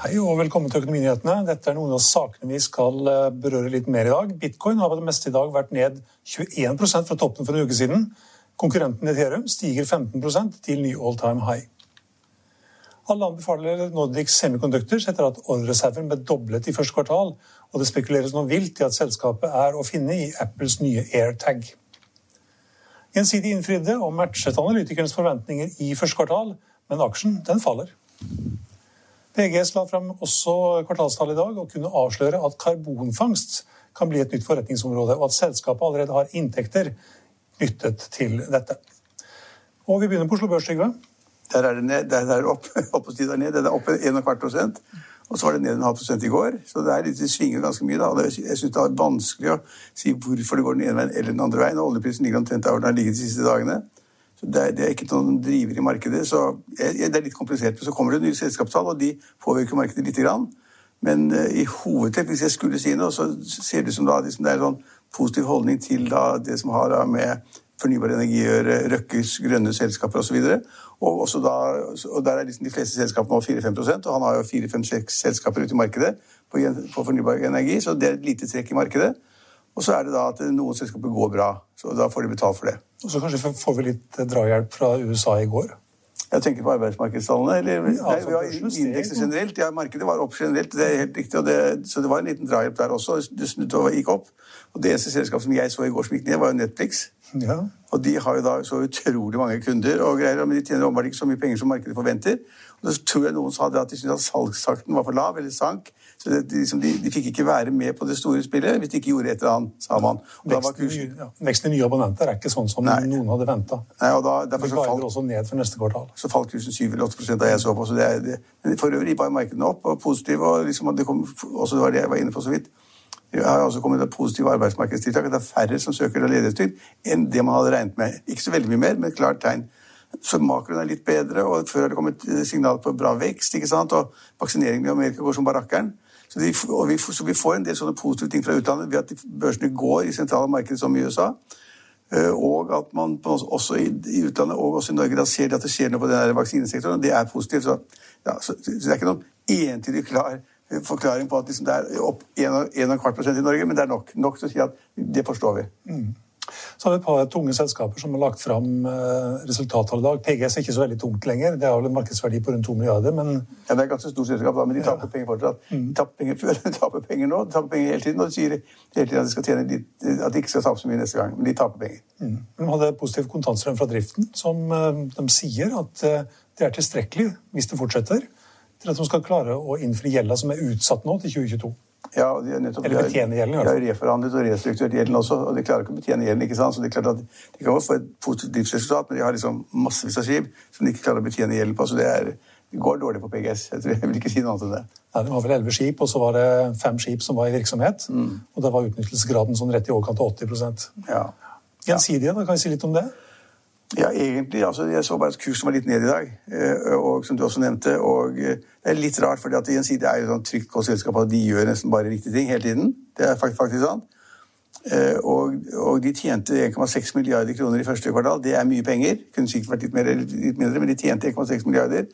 Hei og velkommen til Økonominyhetene. Dette er noen av sakene vi skal eh, berøre litt mer i dag. Bitcoin har på det meste i dag vært ned 21% fra toppen for en uke siden. Konkurrenten Ethereum stiger 15% til ny all time high. Alle anbefaler Nordic Semiconductors etter at ordrereserven ble doblet i første kvartal, og det spekuleres nå vilt i at selskapet er å finne i Apples nye AirTag. Gjensidig innfridde og matchet analytikernes forventninger i første kvartal, men aksjen den faller. PGS la fram også kvartalstall i dag og kunne avsløre at karbonfangst kan bli et nytt forretningsområde, og at selskapet allerede har inntekter knyttet til dette. Og vi begynner på Oslo Børs, Trygve. Der er det ned, der der opp, opp og der ned. Det er opp 1,25 prosent. Og så var det ned en halv prosent i går. Så det, er litt, det svinger ganske mye. da. Jeg syns det er vanskelig å si hvorfor det går den ene veien eller den andre veien. og Oljeprisen ligger omtrent der den har ligget de siste dagene. Det er, det er, ikke noen driver i markedet. så Det er litt komplisert. Men så kommer det nye selskapstall, og de påvirker markedet lite grann. Men uh, i hovedtrekk, hvis jeg skulle si noe, så ser det ut som da, liksom det er en sånn positiv holdning til da, det som har da, med fornybar energi å gjøre, Røkkes grønne selskaper osv. Og, og, da, og der er liksom de fleste selskapene nå 4-5 og han har jo 4-5-6 selskaper ute i markedet på, på fornybar energi, så det er et lite trekk i markedet. Og så er det da at noen selskaper går bra, så da får de betalt for det. Og så kanskje får vi litt drahjelp fra USA i går? Jeg tenker på arbeidsmarkedstallene. eller ja, altså, nei, vi har Indekset generelt. Ja, markedet var opp generelt, det er helt riktig. Det, så det var en liten drahjelp der også. Det snudde og gikk opp. Og det eneste selskapet som jeg så i går som gikk ned, var jo Netflix. Ja. Og de har jo da så utrolig mange kunder, og greier, men de tjener åpenbart ikke så mye penger som markedet forventer. Og så tror jeg noen sa det at de syntes at salgstakten var for lav, eller sank. Så det, de, liksom, de, de, fikk ikke være med på det store spillet hvis de ikke gjorde et eller annet, sa man. Veksten, ja, veksten, i nye abonnenter er ikke sånn som Nei. noen hadde venta. Det falt også ned for neste kvartal. Så falt kursen 7 eller 8 da jeg så på. Så det er, det. Men for øvrig var markedene opp og positive. og liksom, det kom, også det var det jeg var inne på så vidt. Det har også kommet et positive arbeidsmarkedstiltak. Det er færre som søker ledighetstrygd enn det man hadde regnet med. Ikke så veldig mye mer, men klart tegn. Så makroen er litt bedre, og før har det kommet signal på bra vekst. ikke sant? Og vaksineringen i Amerika går som barakkeren. Så, de, vi, så, vi, får en del sånne positive ting fra utlandet ved at børsene går i sentrale markeder som i USA. Eh, og at man også i, utlandet og også i Norge da ser at det skjer noe på den vaksinesektoren. og Det er positivt. Så, ja, så, så det er ikke noen entydig klar forklaring på at liksom det er opp 1,25 prosent i Norge, men det er nok, nok til å si at det forstår vi. Mm. Så har vi et par tunge selskaper som har lagt fram eh, resultattall i dag. PGS er ikke så veldig tungt lenger. Det har vel en markedsverdi på rundt 2 milliarder, men Ja, det er ganske stort selskap, da, men de taper ja. penger fortsatt. Mm. De taper penger før, de taper penger nå, de taper penger hele tiden. Og de sier hele tiden at de, skal tjene litt, at de ikke skal tape så mye neste gang, men de taper penger. Mm. De hadde positiv kontantstrøm fra driften, som eh, de sier at eh, det er tilstrekkelig hvis det fortsetter, til at de skal klare å innfri gjelda som er utsatt nå til 2022. Ja, de nettopp, Eller betjene gjelden. De har reforhandlet og restrukturert gjelden også, og de klarer ikke å betjene gjelden. ikke sant? Så at De kan få et positivt driftsresultat, men de har liksom massevis av skip som de ikke klarer å betjene gjelden på. så det, er, det går dårlig på PGS. Jeg, tror, jeg vil ikke si noe annet enn det. Nei, Det var vel elleve skip, og så var det fem skip som var i virksomhet. Mm. Og da var utnyttelsesgraden sånn rett i overkant av 80% ja. Gjensidige, da kan vi si litt om det? Ja, egentlig. altså Jeg så bare at kursen var litt ned i dag, eh, og som du også nevnte. og eh, Det er litt rart, for Gjensidige er jo sånn trygt godt selskap at de gjør nesten bare riktige ting hele tiden. Det er faktisk sant. Eh, og, og de tjente 1,6 milliarder kroner i første kvartal. Det er mye penger. Kunne sikkert vært litt, mer, litt mindre, men de tjente 1,6 milliarder.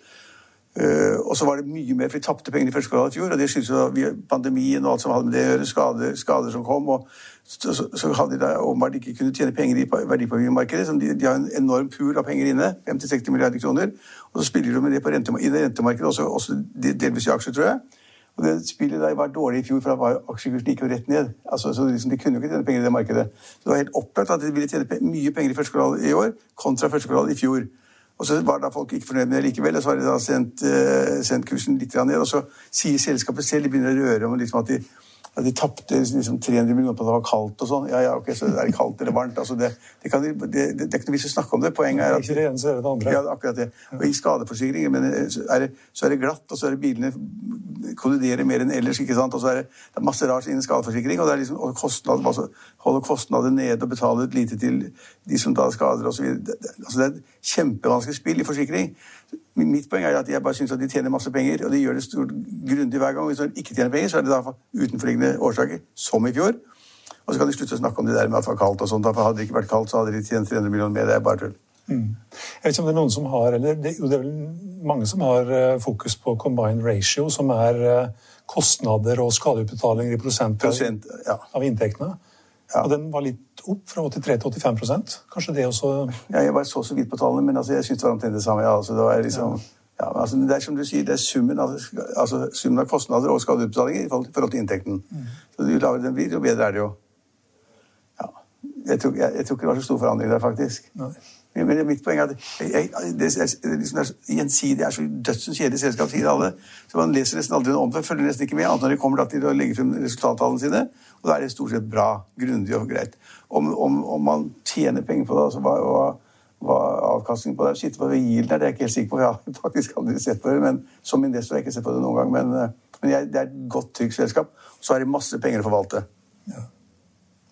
Uh, og så var det mye mer, for de tapte penger i første kvartal i fjor. Og det skyldes jo pandemien og alt som hadde med det å gjøre, skader, skader som kom. og så, så, så hadde de da åpenbart ikke kunnet tjene penger i verdipapirmarkedet. De, de, har en enorm pool av penger inne, 50-60 milliarder kroner. Og så spiller de med det på rente, i det rentemarkedet, også, også delvis i aksjer, tror jeg. Og det spillet der var dårlig i fjor, for da var aksjekursen gikk jo rett ned. Altså, så liksom, De kunne jo ikke tjene penger i det markedet. Så det var helt opplagt at de ville tjene mye penger i første kvartal i år kontra første kvartal i fjor. Og så var da folk ikke fornøyd med det likevel, og så har de da sendt, uh, sendt kursen litt ned. Og så sier selskapet selv, de begynner å røre om liksom at de ja, de tapte liksom 300 millioner på at det var kaldt og sånn. Ja, ja, ok, så er det kaldt eller varmt? Altså det, det, kan, det, det, det, er ikke noe vits å snakke om det. Poenget er at Ikke det ene, så er det det andre. Ja, akkurat det. Og i skadeforsikring men eh, så er, det, så er det glatt, og så er det bilene kolliderer mer enn ellers. ikke sant? Og så er det, det er masse rart innen skadeforsikring, og det er liksom og kostnad, altså, holde kostnader nede og betale lite til de som da skader osv. Altså, det er et kjempevanskelig spill i forsikring. Mitt poeng er at jeg bare syns at de tjener masse penger, og de gjør det stort grundig hver gang. Hvis de ikke tjener penger, så er det da utenforliggende årsaker, som i fjor. Og så kan de slutte å snakke om det der med at det var kaldt og sånt. For hadde det ikke vært kaldt, så hadde de tjent 300 millioner mer. Det er bare tull. Mm. Jeg vet ikke om det er noen som har, eller det, det er vel mange som har uh, fokus på combined ratio, som er uh, kostnader og skadeutbetalinger i prosent, Prosent, ja. av inntektene. Ja. Og den var litt opp, fra 83 til 85 Kanskje det også Ja, jeg bare så så vidt på tallene, men altså, jeg syns det var omtrent det samme. Ja, altså, det, var liksom, ja. altså, det er som du sier, det er summen altså, summen av kostnader og skadeutbetalinger i forhold, til inntekten. Mm. Så jo lavere den blir, jo bedre er det jo. Ja. Jeg tror, jeg, jeg tror, ikke det var så stor forandring der, faktisk. Nei. Men mitt poeng er at jeg, det, er, liksom, er gjensidig er så dødsens kjedelig selskap, sier alle. Så man leser nesten aldri noe om det, følger nesten ikke med, annet når de kommer til å legge frem resultattallene sine. Og da er det stort sett bra, grundig og greit. Om, om, om man tjener penger på det, altså hva, hva, hva avkastningen på det Sitte på yielden er det er jeg ikke helt sikker på. Jeg har faktisk aldri sett på det, men som investor har jeg ikke sett på det noen gang. Men, eh, men jeg, det er et godt, trygt selskap. Så er det masse penger å forvalte. Ja.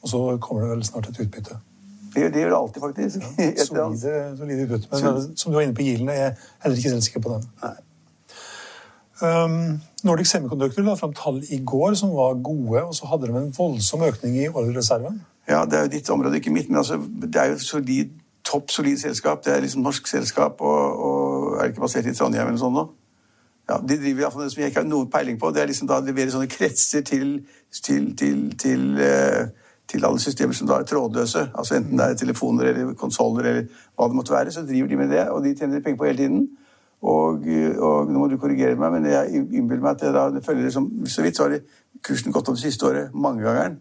Og så kommer det vel snart et utbytte. Det, det gjør det alltid, faktisk. Ja, solide, solide utbytte. Men som du var inne på Gilen, er jeg heller ikke selv sikker på den. Nei. Um, Nordic Semiconductor la fram tall i går som var gode, og så hadde de en voldsom økning i oljereserven. Ja, det er jo ditt område, ikke mitt, men altså, det er jo et solid, topp solid selskap. Det er liksom norsk selskap, og, og er ikke basert i Trondheim eller sånn nå? Ja, de driver iallfall det som jeg ikke har noen peiling på. Det er liksom da leverer sånne kretser til, til, til, til uh, til alle systemer som da er trådløse, altså enten det er telefoner eller konsoller eller hva det måtte være, så driver de med det, og de tjener penger på hele tiden. Og, og nå må du korrigere meg, men jeg innbiller meg at det, da, det følger som Så vidt så har kursen gått opp det siste året mange ganger.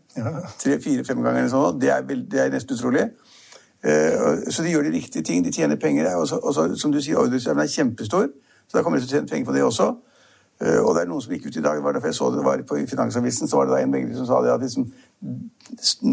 Tre, fire, fem ganger. eller sånn, det er, det er nesten utrolig. Uh, så de gjør de riktige ting. De tjener penger. Og så som du sier, ordreserven er kjempestor, så da kommer de til å tjene penger på det også. Uh, og det er noen som gikk ut i dag, det var derfor jeg så det var på Finansavisen, så var det da en megler som sa det at liksom,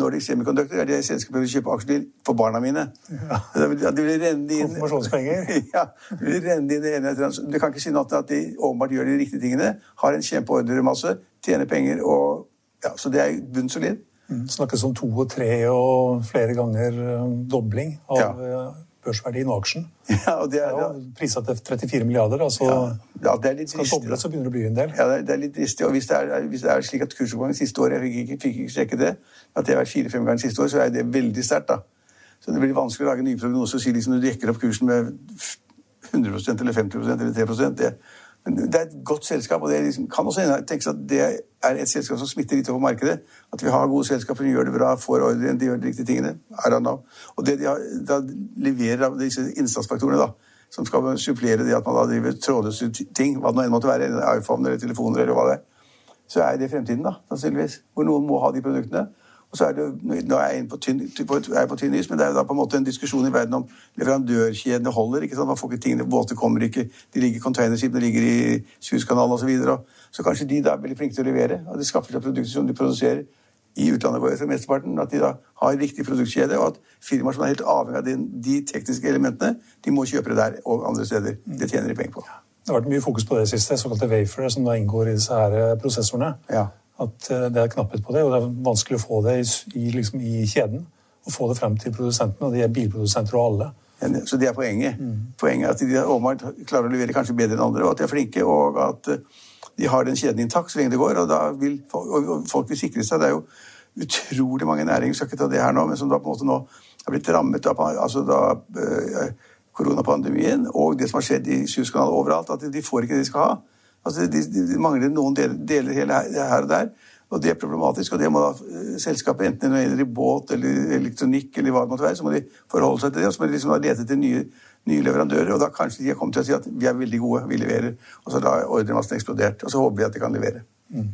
Nordic Semiconductor er det selskapet jeg vil kjøpe aksjer til for barna mine. Ja. De vil renne inn Konfirmasjonspenger? ja. De vil renne inn det ene etter Du kan ikke si noe til at de åpenbart gjør de riktige tingene. Har en kjempeordremasse, tjener penger og ja, Så det er bunnsolid. Mm. Snakkes om to og tre og flere ganger um, dobling av ja. Børsverdien og aksjen. Ja, og det er, ja, Prisa til 34 milliarder. altså ja, ja, det er litt Skal doble, så begynner det å bli en del. Ja, det er litt dristig. Og hvis det er, hvis det er slik at kursoppgangen siste år Jeg fikk ikke, fikk ikke sjekke det. At det har vært fire-fem ganger siste år, så er det veldig sterkt. da. Så det blir vanskelig å lage nye prognoser og si liksom du dekker opp kursen med 100% eller 50% eller 3 det, det er et godt selskap, og det liksom, kan også tenkes at det er et selskap som smitter litt over markedet. At vi har gode selskaper som gjør det bra, får ordren, de gjør de riktige tingene. Og det de har, da leverer av disse innsatsfaktorene, da, som skal supplere det at man da driver trådløse ting, hva det nå enn måtte være, iPhone eller telefoner eller hva det er, så er det fremtiden, da, sannsynligvis. Hvor noen må ha de produktene. Og så er det, jo, Nå er jeg på tynn, på tynn is, men det er jo da på en måte en diskusjon i verden om leverandørkjedene holder. ikke sant? Man får ikke tingene, Båter kommer ikke, de ligger containerskip, de ligger i Suezkanalen osv. Så, så kanskje de da er veldig flinke til å levere. og De skaffer seg produkter som de produserer i utlandet for mesteparten. At de da har riktig produktkjede, og at firmaer som er helt avhengig av de, de tekniske elementene, de må kjøpe det der og andre steder. Det tjener de penger på. Det har vært mye fokus på det siste, såkalte wafere, som da inngår i disse her prosessorene. Ja at eh, det er knapphet på det, og det er vanskelig å få det i, liksom, i kjeden. Å få det frem til produsentene, og de er bilprodusenter og alle. Så det er poenget. Mm. Poenget er at de åpenbart klarer å levere kanskje bedre enn andre, og at de er flinke, og at eh, de har den kjeden intakt så lenge det går. Og da vil og folk vil sikre seg. Det er jo utrolig mange næringer, skal ikke ta det her nå, men som da på en måte nå har blitt rammet av altså da, eh, koronapandemien og det som har skjedd i Suezkanalen overalt, at de får ikke det de skal ha. Altså, de, de mangler noen deler, deler her og der. Og det er problematisk, og det må da eh, selskapet, enten det gjelder i båt eller elektronikk, eller hva det måtte være, så må de forholde seg til det. Og så må de liksom lete etter nye, nye, leverandører. Og da kanskje de har kommet til å si at vi er veldig gode, vi leverer. Og så har ordremassen eksplodert. Og så håper vi at de kan levere. Mm.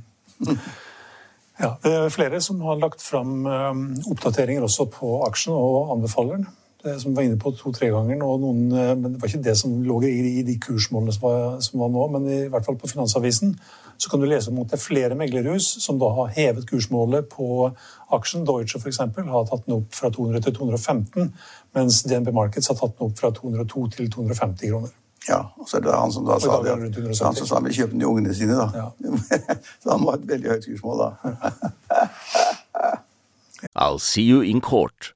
ja, det er flere som har lagt fram um, oppdateringer også på aksjen og anbefaler den. Det som var inne på to-tre ganger nå, noen, eh, men Det var ikke det som lå i, i de kursmålene som var, som var, nå, men i hvert fall på Finansavisen så kan du lese om at det er flere meglerhus som da har hevet kursmålet på aksjen. Deutsche f.eks. har tatt den opp fra 200 til 215, mens DNB Markets har tatt den opp fra 202 til 250 kroner. Ja, og så er det han som da sa det, han som sa han vil kjøpe den til ungene sine, da. Ja. så han må ha et veldig høyt kursmål, da. I'll see you in court.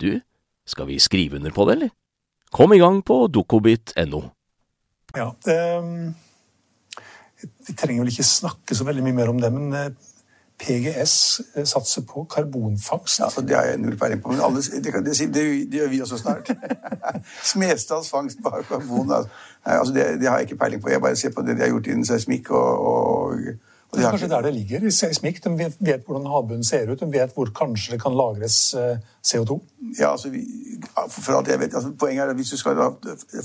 du, skal vi skrive under på det, eller? Kom i gang på dokobit.no. Ja, um, vi trenger vel ikke snakke så veldig mye mer om det, men eh, PGS eh, satser på karbonfangst. Ja, altså, Det har jeg null peiling på, men alle, det, det, det, det, gjør vi også snart. Smestad's fangst på karbon. Altså, altså det, har jeg ikke peiling på. Jeg bare ser på det de har gjort innen seismikk og, og det er kanskje der det ligger. i Seismikk, De vet, vet hvordan havbunnen ser ut. De vet hvor kanskje det kan lagres eh, CO2. Ja, altså, vi, for alt jeg vet, altså, Poenget er at hvis du skal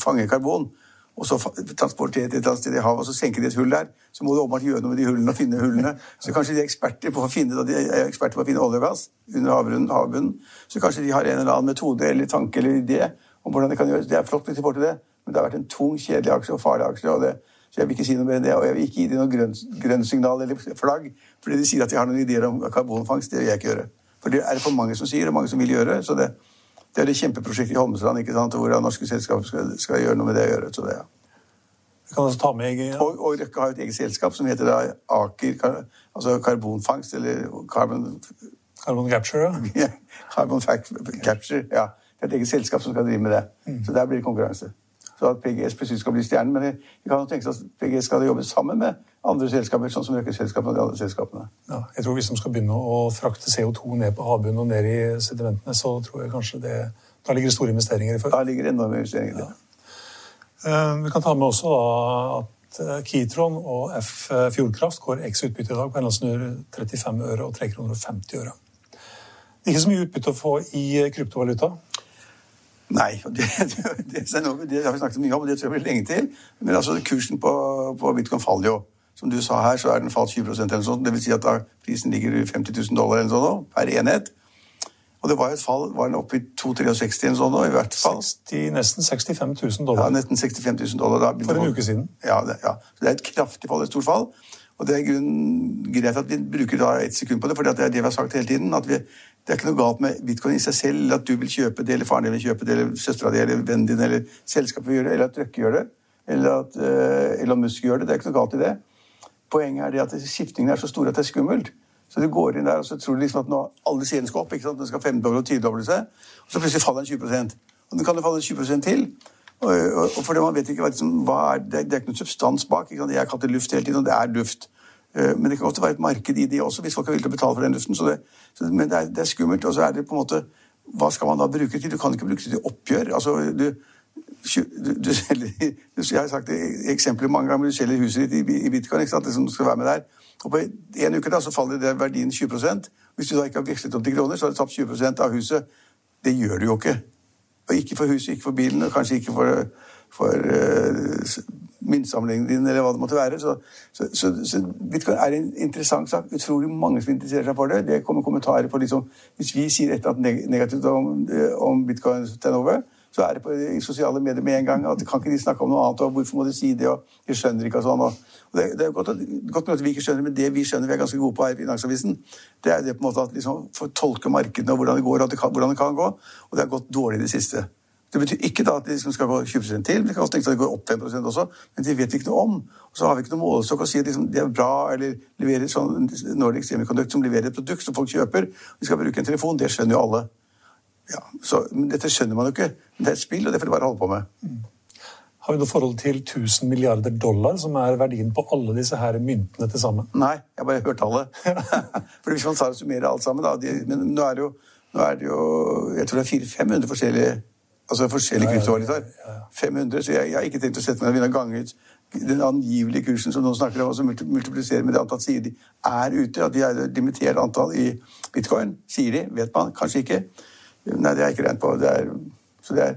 fange karbon og så transportere det til et sted i havet og så senke det et hull der, så må du åpenbart gjøre noe med de hullene og finne hullene. Så kanskje de er eksperter på å finne, er eksperter på å finne olje og gass under havbunnen, havbunnen. Så kanskje de har en eller annen metode eller tanke eller idé om hvordan det kan gjøres. Det er flott hvis de får til det, men det har vært en tung, kjedelig aksje og farlig aksje. og det så jeg vil ikke si noe mer enn det. Og jeg vil ikke gi dem noe grønt, grønt signal eller flagg fordi de sier at de har noen ideer om karbonfangst. Det vil jeg ikke gjøre. For det er det for mange som sier, og mange som vil gjøre. Så det, det er det kjempeprosjektet i Holmestrand ikke sant, hvor norske selskaper skal, skal, gjøre noe med det å gjøre. Så det, ja. Vi kan også ta med... Og, og Røkke har et eget selskap som heter da Aker altså karbonfangst, eller Carbon Carbon Capture, ja. Carbon Capture, ja. Det er et eget selskap som skal drive med det. Mm. Så der blir det konkurranse så at PGS plutselig skal bli stjernen. Men vi kan jo tenke oss at PGS skal jobbe sammen med andre selskaper, sånn som Røkke-selskapene og de andre selskapene. Ja, jeg tror Hvis de skal begynne å frakte CO2 ned på havbunnen og ned i sedimentene, så tror jeg kanskje det Da ligger det store investeringer i før. Da ligger det enorme investeringer i det. Ja. Vi kan ta med også at eh, Kitron og F Fjordkraft går x utbytte i dag på henholdsvis 35 øre og 3,50 kroner og 50 øre. Det er ikke så mye utbytte å få i kryptovaluta. Nei, det, det, det, det, har vi snakket mye om, og det tror jeg blir lenge til. Men altså, kursen på, på bitcoin faller jo. Som du sa her, så er den falt 20 eller sånt. Det vil si at da prisen ligger i 50 000 dollar eller sånn per enhet. Og det var et fall, var den oppe i 263 eller sånn i hvert fall. 60, nesten 65 000 dollar. Ja, nesten 65 000 dollar. Da. For en uke siden. Ja, det, ja. Så det er et kraftig fall, et stort fall. Og det er greit at vi bruker da et sekund på det, for det er det vi har sagt hele tiden. at vi det er ikke noe galt med bitcoin i seg selv, eller at du vil kjøpe det, eller faren din vil kjøpe det, eller søstera di, eller vennen din, eller selskapet vil gjøre det, eller at Røkke gjør det, eller at uh, Elon Musk gjør det. Det er ikke noe galt i det. Poenget er det at skiftningene er så store at det er skummelt. Så du går inn der og så tror du liksom at nå alle sidene skal opp. ikke sant? Den skal femdoble og tidoble seg. Og så plutselig faller den 20% Og den kan jo falle 20 til. Og, og, og fordi man vet ikke hva, liksom, hva er, det, det er ikke noe substans bak. ikke sant? Jeg har kalt det luft hele tiden, og det er luft. Eh, men det kan ofte være et marked i det også, hvis folk er villige til å betale for den luften. Så det, så, men det er, det er, skummelt. Og så er det på en måte Hva skal man da bruke til? Du kan ikke bruke det til oppgjør. Altså, du, du, du selger, jeg har sagt eksempler mange ganger, men du selger huset ditt i, i bitcoin. ikke sant? Det som skal være med der. Og på en uke da, så faller det verdien 20% Hvis du da ikke har vekslet opp til kroner, så har du tapt 20% av huset. Det gjør du jo ikke. Og ikke for huset, ikke for bilen, og kanskje ikke for for uh, myntsamlingen din, eller hva det måtte være. Så, så, så, så, bitcoin er en interessant sak. Utrolig mange som interesserer seg for det. Det kommer kommentarer på liksom, Hvis vi sier et eller annet negativt om, om bitcoin turnover, så er det på i sosiale medier med en gang. at Kan ikke de snakke om noe annet? og Hvorfor må de si det? og De skjønner ikke og sånn. Og, det, det, er godt, godt at vi ikke skjønner, men det vi skjønner vi er ganske gode på her i Finansavisen, det er det på en måte at liksom, for å tolke markedene og hvordan det går og det kan, hvordan det kan gå. Og det har gått dårlig i det siste. Det betyr ikke da at de liksom skal gå 20 til, men det kan også tenke seg at det går opp 5 også, men det vet vi ikke noe om. Og så har vi ikke noen målestokk å si at liksom, det er bra, eller leverer sånn Nordic Semiconduct som leverer et produkt som folk kjøper. De skal bruke en telefon, det skjønner jo alle. Ja, så, dette skjønner man jo ikke. Det er et spill, og det får de bare holde på med. Mm. Har vi noe forhold til 1000 milliarder dollar, som er verdien på alle disse her myntene til sammen? Nei, jeg bare hørt alle. For hvis man tar og summerer alt sammen, da de, Men nå er det jo, nå er det jo Jeg tror det er 400-500 forskjellige altså forskjellige kryptovalutaer. Ja, ja, ja. 500, så jeg, jeg, har ikke tenkt å sette meg ned og gange ut den angivelige kursen som noen snakker om, og så multiplisere med det antall sider de er ute. At de er et limitert antall i bitcoin, sier de. Vet man. Kanskje ikke. Nei, det har jeg ikke regnet på. Det er, så det er,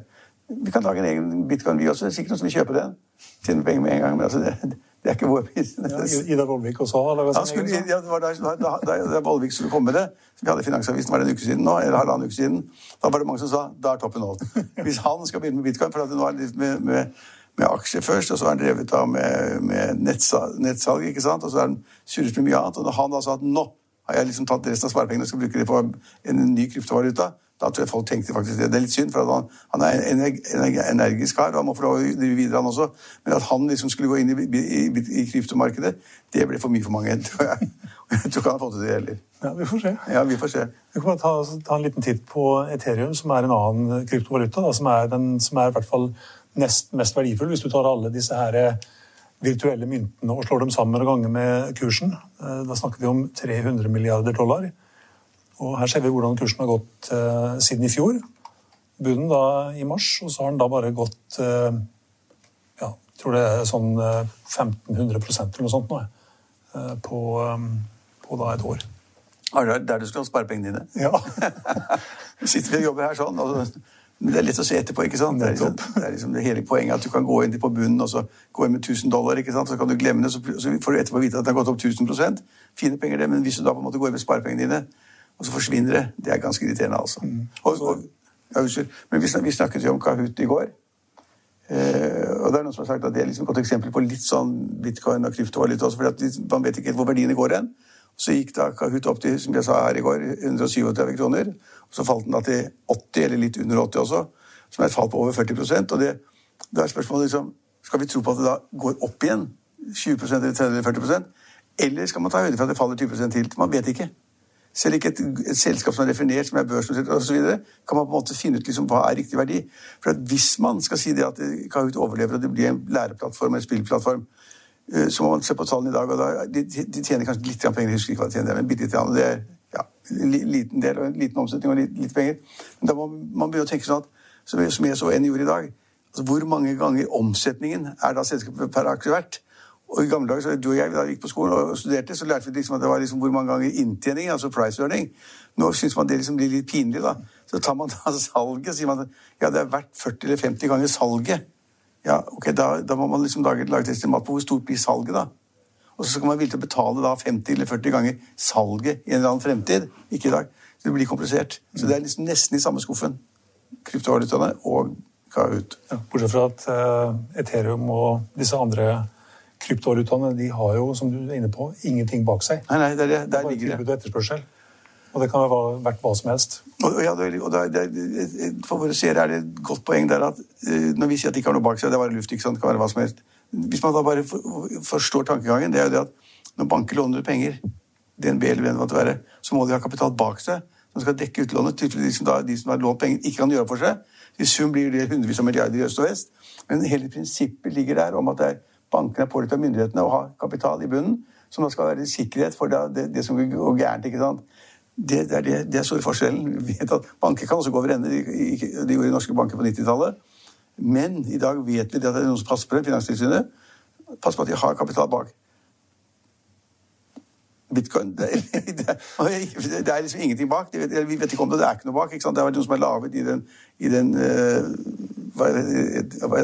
vi kan lage en egen bitcoin, vi også. Det er sikkert noen som vil kjøpe den. Tjene penger med en gang. Men altså, det, det er ikke vår business. Ja, Ida Vollvik også sin egen? Ja, det var da, da, da, da Vollvik skulle komme med det. Vi hadde Finansavisen var det en uke siden nå, eller halvannen uke siden. Da var det mange som sa da er toppen nådd. Hvis han skal begynne med bitcoin, for at det nå er litt med, med, med aksjer først, og så er han drevet av med, med nettsalg, nettsalg, ikke sant, og så er han surret med mye annet. Og når han da sa at nå har jeg liksom tatt resten av sparepengene og skal bruke det på en ny kryptovaluta, da tror jeg folk tenkte faktisk det. Det er litt synd, for han, han, er en energisk kar, og han må få lov å drive videre, han også. Men at han liksom skulle gå inn i, i, i kryptomarkedet, det ble for mye for mange, tror jeg. Jeg tror ikke han har fått til det heller. Ja, Vi får se. Ja, Vi får se. Vi kan bare ta, ta, en liten titt på Ethereum, som er en annen kryptovaluta, da, som, er den, som er i hvert fall nest mest verdifull, hvis du tar alle disse her eh, virtuelle myntene og slår dem sammen og ganger med kursen. Eh, da snakker vi om 300 milliarder dollar. Og her ser vi hvordan kursen har gått eh, siden i fjor. Bunnen da i mars, og så har den da bare gått eh, ja, jeg tror det er sånn uh, 1500% eller noe sånt nå, eh, på, um, på, da et år. Er det der du skal spare pengene dine? Ja. sitter vi og jobber her sånn. Altså, det er lett å se etterpå. ikke sant? Det er, liksom, det er liksom det hele poenget at du kan gå inn på bunnen og så gå inn med 1000 dollar. ikke sant? Så kan du glemme det, så, så får du etterpå vite at det har gått opp 1000% Fine penger, det, men hvis du da på en måte går inn med sparepengene dine, og så forsvinner det. Det er ganske irriterende, altså. Mm. Og, og, ja, men vi, vi, snakket jo om Kahoot i går. Eh, og det er noen som har sagt at det er liksom et godt eksempel på litt sånn bitcoin og kryptovaluta. For man vet ikke hvor verdiene går hen. Så gikk da Kahoot opp til som jeg sa her i går, 137 kroner. Og så falt den da til 80, eller litt under 80 også, som er et fall på over 40% Og det, det er spørsmålet liksom Skal vi tro på at det da går opp igjen? 20 eller 30 eller 40% Eller skal man ta høyde for at det faller 20% til? Man vet ikke. Selv ikke et, et, selskap som er definert, som er børsnotert osv., kan man på en måte finne ut liksom, hva er riktig verdi. For Hvis man skal si det at Kahoot overlever og det blir en læreplattform en spillplattform, eh, så må man se på tallene i dag. og da, de, de, tjener kanskje litt penger, jeg husker ikke hva de tjener, men bitte litt. Det er ja, en liten del og en liten omsetning og litt, litt penger. Men da må man begynne å tenke sånn at, som jeg så en gjorde i dag altså Hvor mange ganger omsetningen er da selskapet per aksje verdt? Og I gamle dager, Du og jeg da vi gikk på skolen og studerte, så lærte vi liksom at det var liksom hvor mange ganger inntjening, altså price earning. Nå syns man det liksom blir litt pinlig. da. Så tar man da salget og sier man ja, det er verdt 40 eller 50 ganger salget. Ja, ok, Da, da må man liksom lage, lage et estimat på hvor stort blir salget, da. Og så skal man villig til å betale da 50 eller 40 ganger salget i en eller annen fremtid. Ikke i dag. Så det blir komplisert. Så det er liksom nesten i samme skuffen. Kryptovalutaene og Kahoot. Ja, bortsett fra at uh, Ethereum og disse andre kryptovalutaene de har jo, som du er inne på, ingenting bak seg. Nei, nei, der, der, der det ligger det. Og etterspørsel. Og det kan være vært hva som helst. Og, ja, det, og det, det, for våre seere er det et godt poeng der at uh, når vi sier at de ikke har noe bak seg, det er bare luft, ikke sant? det kan være hva som helst. Hvis man da bare for, forstår tankegangen, det er jo det at når banker låner penger, DNB eller hvem det måtte være, så må de ha kapital bak seg som skal dekke utlånet til de som, da, de som har lånt penger, ikke kan gjøre for seg. I sum blir det hundrevis av milliarder i øst og vest. Men hele prinsippet ligger der om at det er bankene er pålagt av myndighetene å ha kapital i bunnen, som da skal være sikkerhet for det, det, som går gærent. ikke sant? Det, det, er det, store forskjellen. Vi vet at Banker kan også gå over ende. De, de gjorde norske banker på 90-tallet. Men i dag vet vi at det er noen som passer på det. Finanstilsynet passer på at de har kapital bak. Bitcoin det er, liksom ingenting bak. Vi vet ikke om det. Det er ikke noe bak. Ikke? Det vært noen som er laget i den, i den hva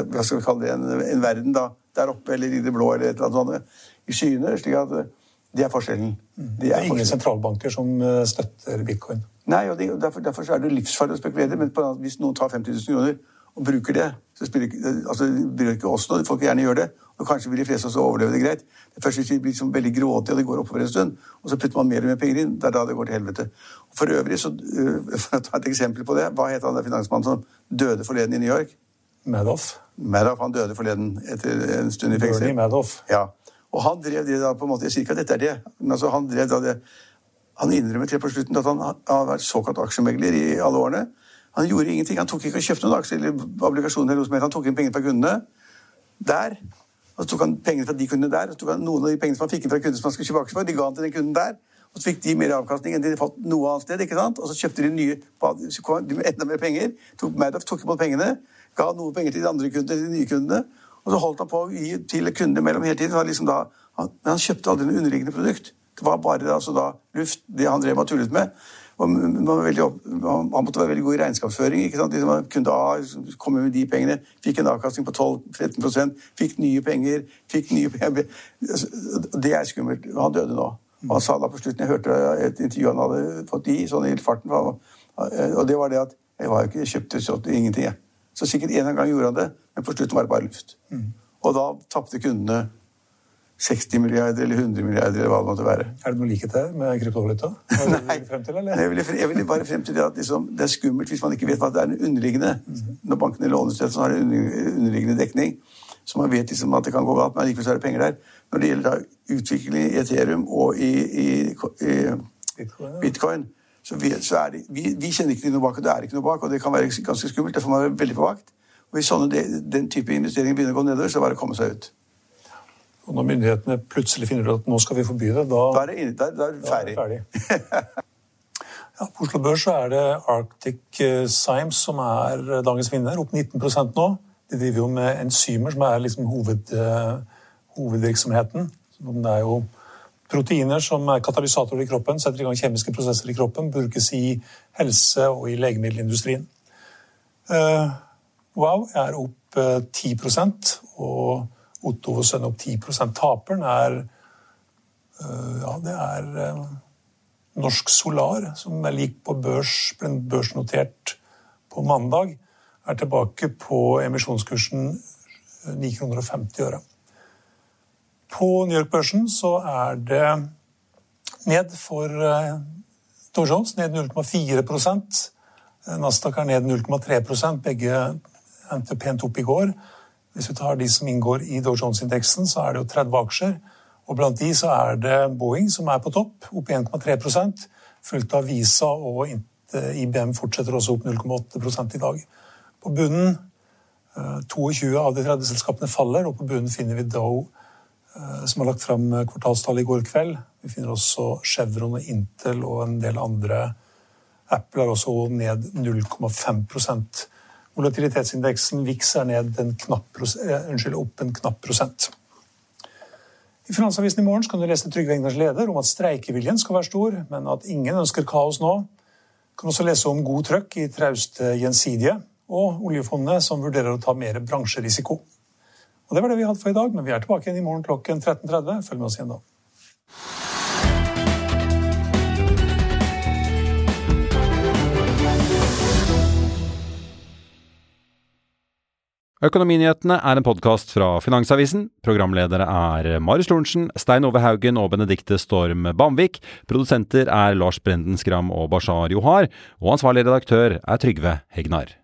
hva skal vi kalle det, en, en verden da, der oppe eller i det blå eller et eller annet sånt, i skyene. slik at eh, det er forskjellen. Mm. Det er ingen sentralbanker som eh, støtter bitcoin. Nei, og, det, derfor, derfor så er det livsfarlig å spekulere. Men på, hvis noen tar 50 000 kroner og bruker det, så spiller ikke, altså, det bryr ikke oss noe. Folk vil gjerne gjøre det. Og kanskje vil de fleste også overleve det greit. Det er først hvis vi blir liksom veldig grådige og det går oppover en stund, og så putter man mer og mer penger inn, det er da det går til helvete. Og for øvrig, så, for å ta et eksempel på det, hva het han der finansmannen som døde forleden i New York? Madoff. Madoff, han døde forleden etter en stund i fengsel. Bernie. Madoff. Ja. Og han drev det da på en måte Jeg sier ikke at dette er det, men altså han drev da det Han innrømmet helt på slutten at han han har vært såkalt aksjemegler i alle årene. Han gjorde ingenting. Han tok ikke og kjøpte noen aksjer eller obligasjoner. eller noe som helst. Han tok inn pengene fra kundene der. Og så tok han pengene fra de kundene der, og så tok han noen av de pengene som han fikk inn fra kundene som han skulle kjøpe aksjer for, de ga han til den kunden der. Og så fikk de mer avkastning enn de hadde fått noe annet sted. ikke sant? Og så kjøpte de nye, så kom de med enda mer penger. Tok Madoff tok imot pengene, ga noe penger til de andre kundene, de nye kundene. Og så holdt han på å gi til kundene mellom hele tiden. han Liksom da, han, men han kjøpte aldri noe underliggende produkt. Det var bare altså da, luft, det han drev og tullet med. Og opp, han han måtte være veldig god i regnskapsføring. ikke sant? Liksom, kunde A komme med de pengene, fikk en avkastning på 12-13% fikk nye penger, fikk nye penger. Det er skummelt. Han døde nå. Og han sa da på slutten, Jeg hørte et intervju han hadde fått i sånn i farten, og det var det at jeg var ikke jeg kjøpte ingenting. jeg. Så sikkert en gang gjorde han det, men på slutten var det bare luft. Og da tapte kundene 60 milliarder eller 100 milliarder eller hva det måtte være. Er det noe likhet her med kryptovaluta? Nei, til. Jeg vil, jeg ville, bare frem til det at liksom, det er skummelt hvis man ikke vet hva det er underliggende. underliggende. Når bankene låner til så har de underliggende dekning. Så man vet liksom at det kan gå galt, men likevel så er det penger der. Når det gjelder da utvikling i Ethereum og i, i, i Bitcoin, ja. bitcoin, så, vi, så er det, vi, vi kjenner ikke til noe bak, og det er ikke noe bak, og det kan være ganske skummelt. Derfor må man være veldig på vakt. Og hvis sånne, den type investeringer begynner å gå nedover, så er det bare å komme seg ut. Og når myndighetene plutselig finner ut at nå skal vi forby det, da, Da er det, da, da er det da er ferdig. det ferdig. Ja, på Oslo Børs er det Arctic eh, Symes som er eh, dagens vinner, opp 19% nå. De driver jo med enzymer, som er liksom hoved, eh, hovedvirksomheten. Så Det er jo proteiner som er katalysatorer i kroppen, setter i gang kjemiske prosesser i kroppen, brukes i helse og i legemiddelindustrien. Uh, Wow er opp uh, 10 og Otto og Sønn opp 10 Taperen er uh, Ja, det er eh, Norsk Solar, som er lik på børs, ble børsnotert på mandag, er tilbake på emisjonskursen 9,50 kroner og 50 øre. På New York-børsen så er det ned for eh, Dow Jones, ned 0,4 Eh, Nasdaq er ned 0,3% Begge endte pent opp i går. Hvis vi tar de som inngår i Dow Jones-indeksen, så er det jo 30 aksjer. Og blant de så er det Boeing som er på topp, opp 1,3% fulgt av Visa og IBM fortsetter også opp 0,8% i dag. På bunnen eh, 22 av de 30 selskapene faller, og på bunnen finner vi Dow eh, som har lagt fram kvartalstall i går kveld. Vi finner også Chevron og Intel og en del andre. Apple er også ned 0,5 Volatilitetsindeksen VIX er ned en knapp, eh, unnskyld, opp en knapp prosent. I Finansavisen i morgen kan du lese Trygve Egners leder om at streikeviljen skal være stor, men at ingen ønsker kaos nå. Du kan også lese om god trøkk i trauste gjensidige, og oljefondet som vurderer å ta mer bransjerisiko. Og Det var det vi hadde for i dag, men vi er tilbake igjen i morgen klokken 13.30. Følg med oss igjen da. Økonominyhetene er en podkast fra Finansavisen. Programledere er Marius Lorentzen, Stein Ove Haugen og Benedikte Storm Bamvik. Produsenter er Lars Brenden Skram og Bashar Johar. Og ansvarlig redaktør er Trygve Hegnar.